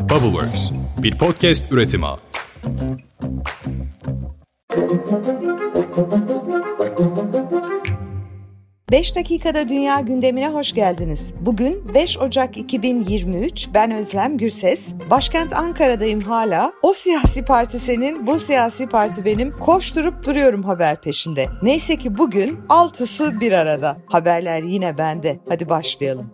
Bubbleworks, bir podcast üretimi. Beş dakikada dünya gündemine hoş geldiniz. Bugün 5 Ocak 2023, ben Özlem Gürses. Başkent Ankara'dayım hala. O siyasi parti senin, bu siyasi parti benim. Koşturup duruyorum haber peşinde. Neyse ki bugün altısı bir arada. Haberler yine bende. Hadi başlayalım.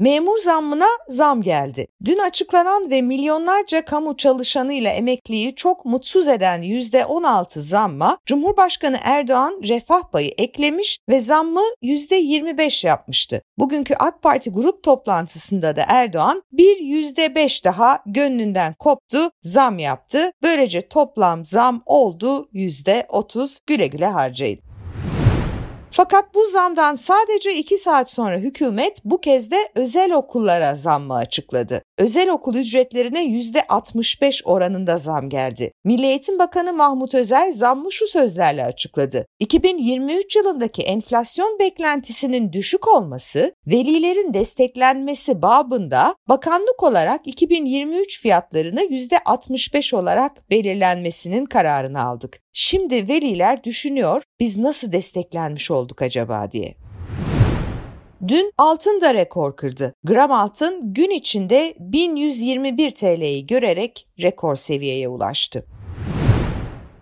Memur zammına zam geldi. Dün açıklanan ve milyonlarca kamu çalışanı ile emekliyi çok mutsuz eden %16 zamma Cumhurbaşkanı Erdoğan refah payı eklemiş ve zammı %25 yapmıştı. Bugünkü AK Parti grup toplantısında da Erdoğan bir %5 daha gönlünden koptu, zam yaptı. Böylece toplam zam oldu %30 güle güle harcayın. Fakat bu zamdan sadece 2 saat sonra hükümet bu kez de özel okullara zammı açıkladı. Özel okul ücretlerine %65 oranında zam geldi. Milli Eğitim Bakanı Mahmut Özer zammı şu sözlerle açıkladı. 2023 yılındaki enflasyon beklentisinin düşük olması, velilerin desteklenmesi babında bakanlık olarak 2023 fiyatlarını %65 olarak belirlenmesinin kararını aldık. Şimdi veliler düşünüyor biz nasıl desteklenmiş olduk acaba diye. Dün altın da rekor kırdı. Gram altın gün içinde 1121 TL'yi görerek rekor seviyeye ulaştı.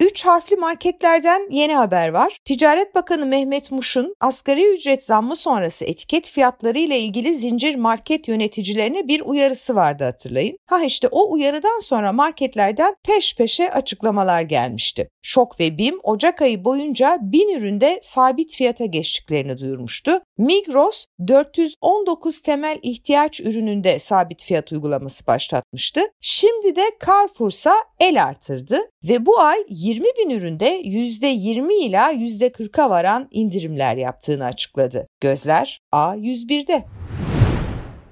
Üç harfli marketlerden yeni haber var. Ticaret Bakanı Mehmet Muş'un asgari ücret zammı sonrası etiket fiyatları ile ilgili zincir market yöneticilerine bir uyarısı vardı hatırlayın. Ha işte o uyarıdan sonra marketlerden peş peşe açıklamalar gelmişti. Şok ve BİM Ocak ayı boyunca 1000 üründe sabit fiyata geçtiklerini duyurmuştu. Migros 419 temel ihtiyaç ürününde sabit fiyat uygulaması başlatmıştı. Şimdi de Carrefour'sa el artırdı ve bu ay 20 bin üründe %20 ila %40'a varan indirimler yaptığını açıkladı. Gözler A101'de.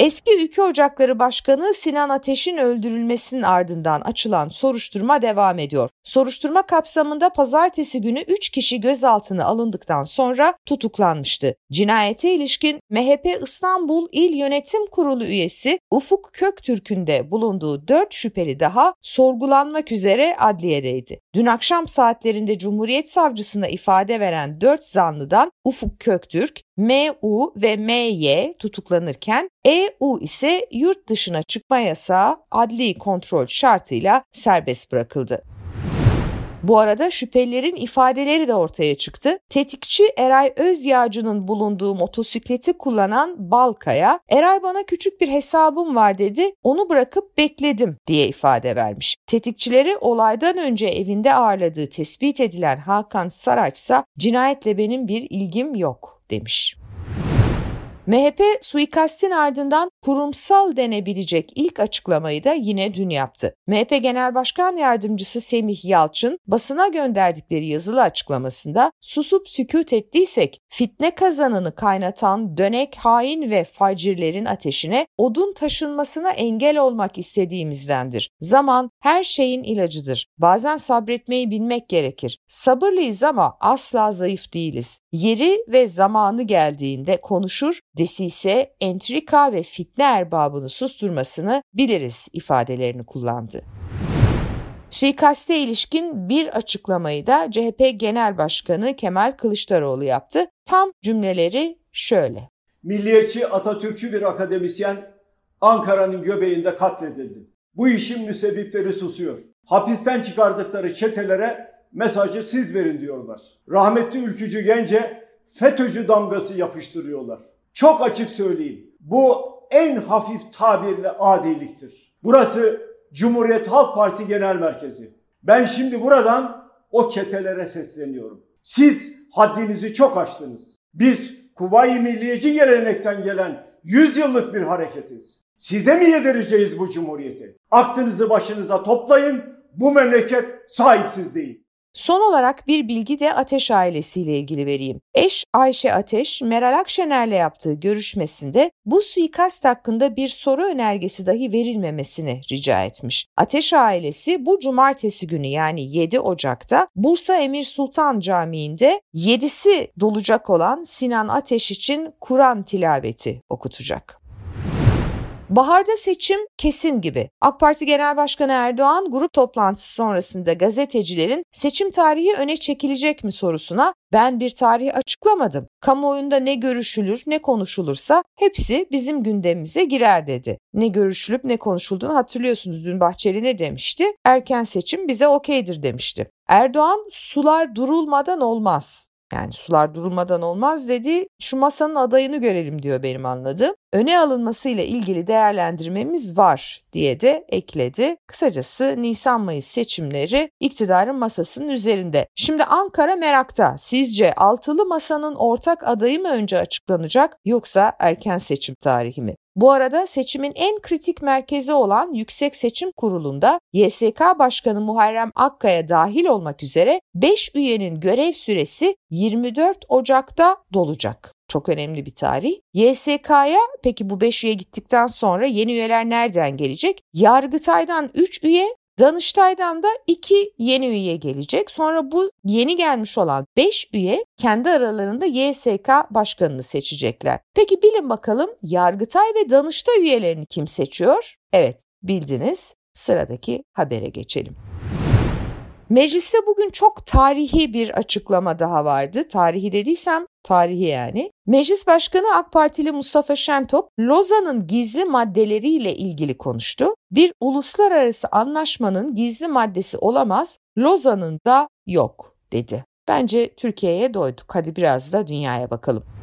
Eski Ülke Ocakları Başkanı Sinan Ateş'in öldürülmesinin ardından açılan soruşturma devam ediyor. Soruşturma kapsamında pazartesi günü 3 kişi gözaltına alındıktan sonra tutuklanmıştı. Cinayete ilişkin MHP İstanbul İl Yönetim Kurulu üyesi Ufuk Köktürk'ün de bulunduğu 4 şüpheli daha sorgulanmak üzere adliyedeydi. Dün akşam saatlerinde Cumhuriyet Savcısına ifade veren 4 zanlıdan Ufuk Köktürk, MU ve MY tutuklanırken EU ise yurt dışına çıkma yasağı adli kontrol şartıyla serbest bırakıldı. Bu arada şüphelilerin ifadeleri de ortaya çıktı. Tetikçi Eray Özyağcı'nın bulunduğu motosikleti kullanan Balkaya, Eray bana küçük bir hesabım var dedi, onu bırakıp bekledim diye ifade vermiş. Tetikçileri olaydan önce evinde ağırladığı tespit edilen Hakan Saraç cinayetle benim bir ilgim yok demiş. MHP suikastin ardından kurumsal denebilecek ilk açıklamayı da yine dün yaptı. MHP Genel Başkan Yardımcısı Semih Yalçın basına gönderdikleri yazılı açıklamasında susup sükut ettiysek fitne kazanını kaynatan dönek hain ve facirlerin ateşine odun taşınmasına engel olmak istediğimizdendir. Zaman her şeyin ilacıdır. Bazen sabretmeyi bilmek gerekir. Sabırlıyız ama asla zayıf değiliz. Yeri ve zamanı geldiğinde konuşur, desise, entrika ve fitne erbabını susturmasını biliriz ifadelerini kullandı. Suikaste ilişkin bir açıklamayı da CHP Genel Başkanı Kemal Kılıçdaroğlu yaptı. Tam cümleleri şöyle. Milliyetçi Atatürkçü bir akademisyen Ankara'nın göbeğinde katledildi. Bu işin müsebbipleri susuyor. Hapisten çıkardıkları çetelere mesajı siz verin diyorlar. Rahmetli ülkücü gence FETÖ'cü damgası yapıştırıyorlar. Çok açık söyleyeyim. Bu en hafif tabirle adiliktir. Burası Cumhuriyet Halk Partisi Genel Merkezi. Ben şimdi buradan o çetelere sesleniyorum. Siz haddinizi çok aştınız. Biz Kuvayi Milliyeci gelenekten gelen 100 yıllık bir hareketiz. Size mi yedireceğiz bu cumhuriyeti? Aklınızı başınıza toplayın. Bu memleket sahipsiz değil. Son olarak bir bilgi de Ateş ailesiyle ilgili vereyim. Eş Ayşe Ateş, Meral Akşener'le yaptığı görüşmesinde bu suikast hakkında bir soru önergesi dahi verilmemesini rica etmiş. Ateş ailesi bu cumartesi günü yani 7 Ocak'ta Bursa Emir Sultan Camii'nde 7'si dolacak olan Sinan Ateş için Kur'an tilaveti okutacak. Baharda seçim kesin gibi. AK Parti Genel Başkanı Erdoğan grup toplantısı sonrasında gazetecilerin seçim tarihi öne çekilecek mi sorusuna ben bir tarih açıklamadım. Kamuoyunda ne görüşülür ne konuşulursa hepsi bizim gündemimize girer dedi. Ne görüşülüp ne konuşulduğunu hatırlıyorsunuz dün Bahçeli ne demişti? Erken seçim bize okeydir demişti. Erdoğan sular durulmadan olmaz. Yani sular durulmadan olmaz dedi. Şu masanın adayını görelim diyor benim anladığım. Öne alınmasıyla ilgili değerlendirmemiz var diye de ekledi. Kısacası Nisan-Mayıs seçimleri iktidarın masasının üzerinde. Şimdi Ankara merakta. Sizce altılı masanın ortak adayı mı önce açıklanacak yoksa erken seçim tarihi mi? Bu arada seçimin en kritik merkezi olan Yüksek Seçim Kurulu'nda YSK Başkanı Muharrem Akkaya dahil olmak üzere 5 üyenin görev süresi 24 Ocak'ta dolacak. Çok önemli bir tarih. YSK'ya peki bu 5 üye gittikten sonra yeni üyeler nereden gelecek? Yargıtay'dan 3 üye, Danıştay'dan da 2 yeni üye gelecek. Sonra bu yeni gelmiş olan 5 üye kendi aralarında YSK başkanını seçecekler. Peki bilin bakalım Yargıtay ve Danıştay üyelerini kim seçiyor? Evet bildiniz. Sıradaki habere geçelim. Mecliste bugün çok tarihi bir açıklama daha vardı. Tarihi dediysem tarihi yani. Meclis Başkanı AK Partili Mustafa Şentop, Lozan'ın gizli maddeleriyle ilgili konuştu. Bir uluslararası anlaşmanın gizli maddesi olamaz, Lozan'ın da yok dedi. Bence Türkiye'ye doyduk. Hadi biraz da dünyaya bakalım.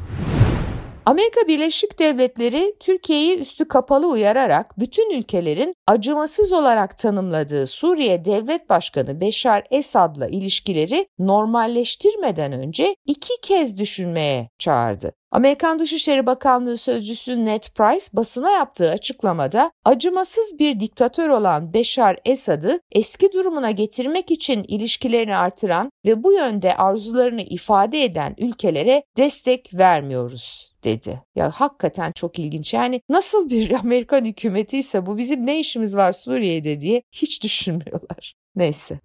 Amerika Birleşik Devletleri Türkiye'yi üstü kapalı uyararak bütün ülkelerin acımasız olarak tanımladığı Suriye Devlet Başkanı Beşar Esad'la ilişkileri normalleştirmeden önce iki kez düşünmeye çağırdı. Amerikan Dışişleri Bakanlığı Sözcüsü Ned Price basına yaptığı açıklamada acımasız bir diktatör olan Beşar Esad'ı eski durumuna getirmek için ilişkilerini artıran ve bu yönde arzularını ifade eden ülkelere destek vermiyoruz dedi. Ya hakikaten çok ilginç. Yani nasıl bir Amerikan hükümeti ise bu bizim ne işimiz var Suriye'de diye hiç düşünmüyorlar. Neyse.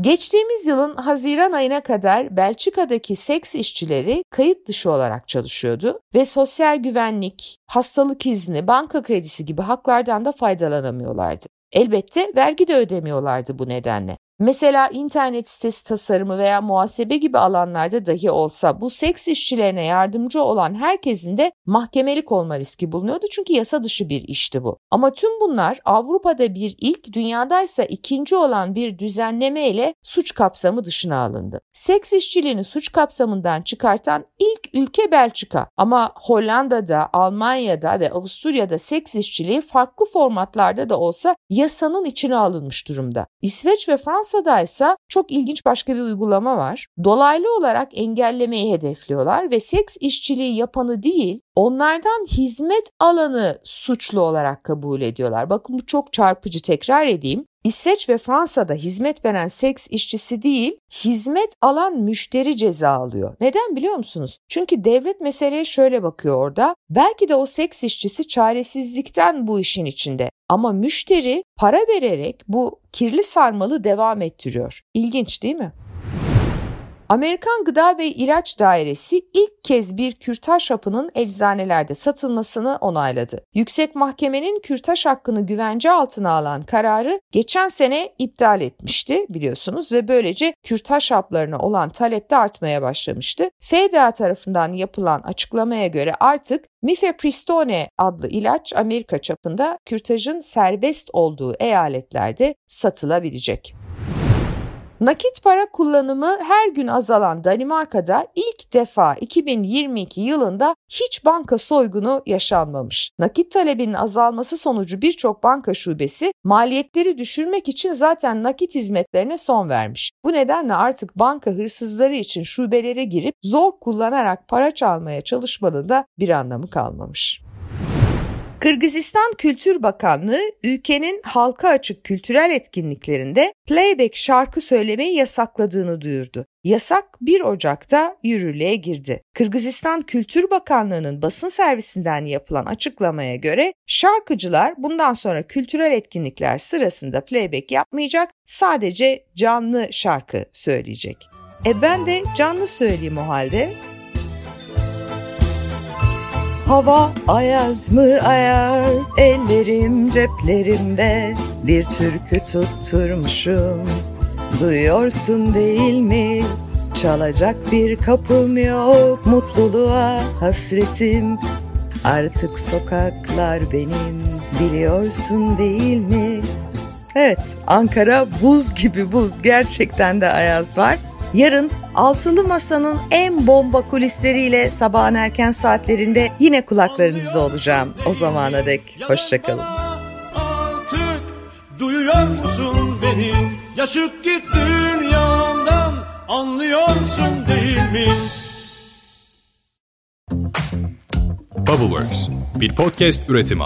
Geçtiğimiz yılın Haziran ayına kadar Belçika'daki seks işçileri kayıt dışı olarak çalışıyordu ve sosyal güvenlik, hastalık izni, banka kredisi gibi haklardan da faydalanamıyorlardı. Elbette vergi de ödemiyorlardı bu nedenle. Mesela internet sitesi tasarımı veya muhasebe gibi alanlarda dahi olsa bu seks işçilerine yardımcı olan herkesin de mahkemelik olma riski bulunuyordu çünkü yasa dışı bir işti bu. Ama tüm bunlar Avrupa'da bir ilk, dünyadaysa ikinci olan bir düzenleme ile suç kapsamı dışına alındı. Seks işçiliğini suç kapsamından çıkartan ilk ülke Belçika ama Hollanda'da, Almanya'da ve Avusturya'da seks işçiliği farklı formatlarda da olsa yasanın içine alınmış durumda. İsveç ve Fransa Fransa'da ise çok ilginç başka bir uygulama var. Dolaylı olarak engellemeyi hedefliyorlar ve seks işçiliği yapanı değil, onlardan hizmet alanı suçlu olarak kabul ediyorlar. Bakın bu çok çarpıcı tekrar edeyim. İsveç ve Fransa'da hizmet veren seks işçisi değil, hizmet alan müşteri ceza alıyor. Neden biliyor musunuz? Çünkü devlet meseleye şöyle bakıyor orada. Belki de o seks işçisi çaresizlikten bu işin içinde. Ama müşteri para vererek bu kirli sarmalı devam ettiriyor. İlginç değil mi? Amerikan Gıda ve İlaç Dairesi ilk kez bir kürtaj hapının eczanelerde satılmasını onayladı. Yüksek Mahkemenin kürtaj hakkını güvence altına alan kararı geçen sene iptal etmişti biliyorsunuz ve böylece kürtaj haplarına olan talep de artmaya başlamıştı. FDA tarafından yapılan açıklamaya göre artık Mifepristone adlı ilaç Amerika çapında kürtajın serbest olduğu eyaletlerde satılabilecek. Nakit para kullanımı her gün azalan Danimarka'da ilk defa 2022 yılında hiç banka soygunu yaşanmamış. Nakit talebinin azalması sonucu birçok banka şubesi maliyetleri düşürmek için zaten nakit hizmetlerine son vermiş. Bu nedenle artık banka hırsızları için şubelere girip zor kullanarak para çalmaya çalışmanın da bir anlamı kalmamış. Kırgızistan Kültür Bakanlığı ülkenin halka açık kültürel etkinliklerinde playback şarkı söylemeyi yasakladığını duyurdu. Yasak 1 Ocak'ta yürürlüğe girdi. Kırgızistan Kültür Bakanlığı'nın basın servisinden yapılan açıklamaya göre şarkıcılar bundan sonra kültürel etkinlikler sırasında playback yapmayacak, sadece canlı şarkı söyleyecek. E ben de canlı söyleyeyim o halde. Hava ayaz mı ayaz ellerim ceplerimde bir türkü tutturmuşum Duyuyorsun değil mi çalacak bir kapım yok mutluluğa hasretim Artık sokaklar benim biliyorsun değil mi? Evet Ankara buz gibi buz gerçekten de ayaz var. Yarın Altılı Masa'nın en bomba kulisleriyle sabahın erken saatlerinde yine kulaklarınızda olacağım. O zamana dek hoşçakalın. Artık duyuyor musun beni? Yaşık git dünyamdan anlıyorsun değil mi? Bubbleworks bir podcast üretimi.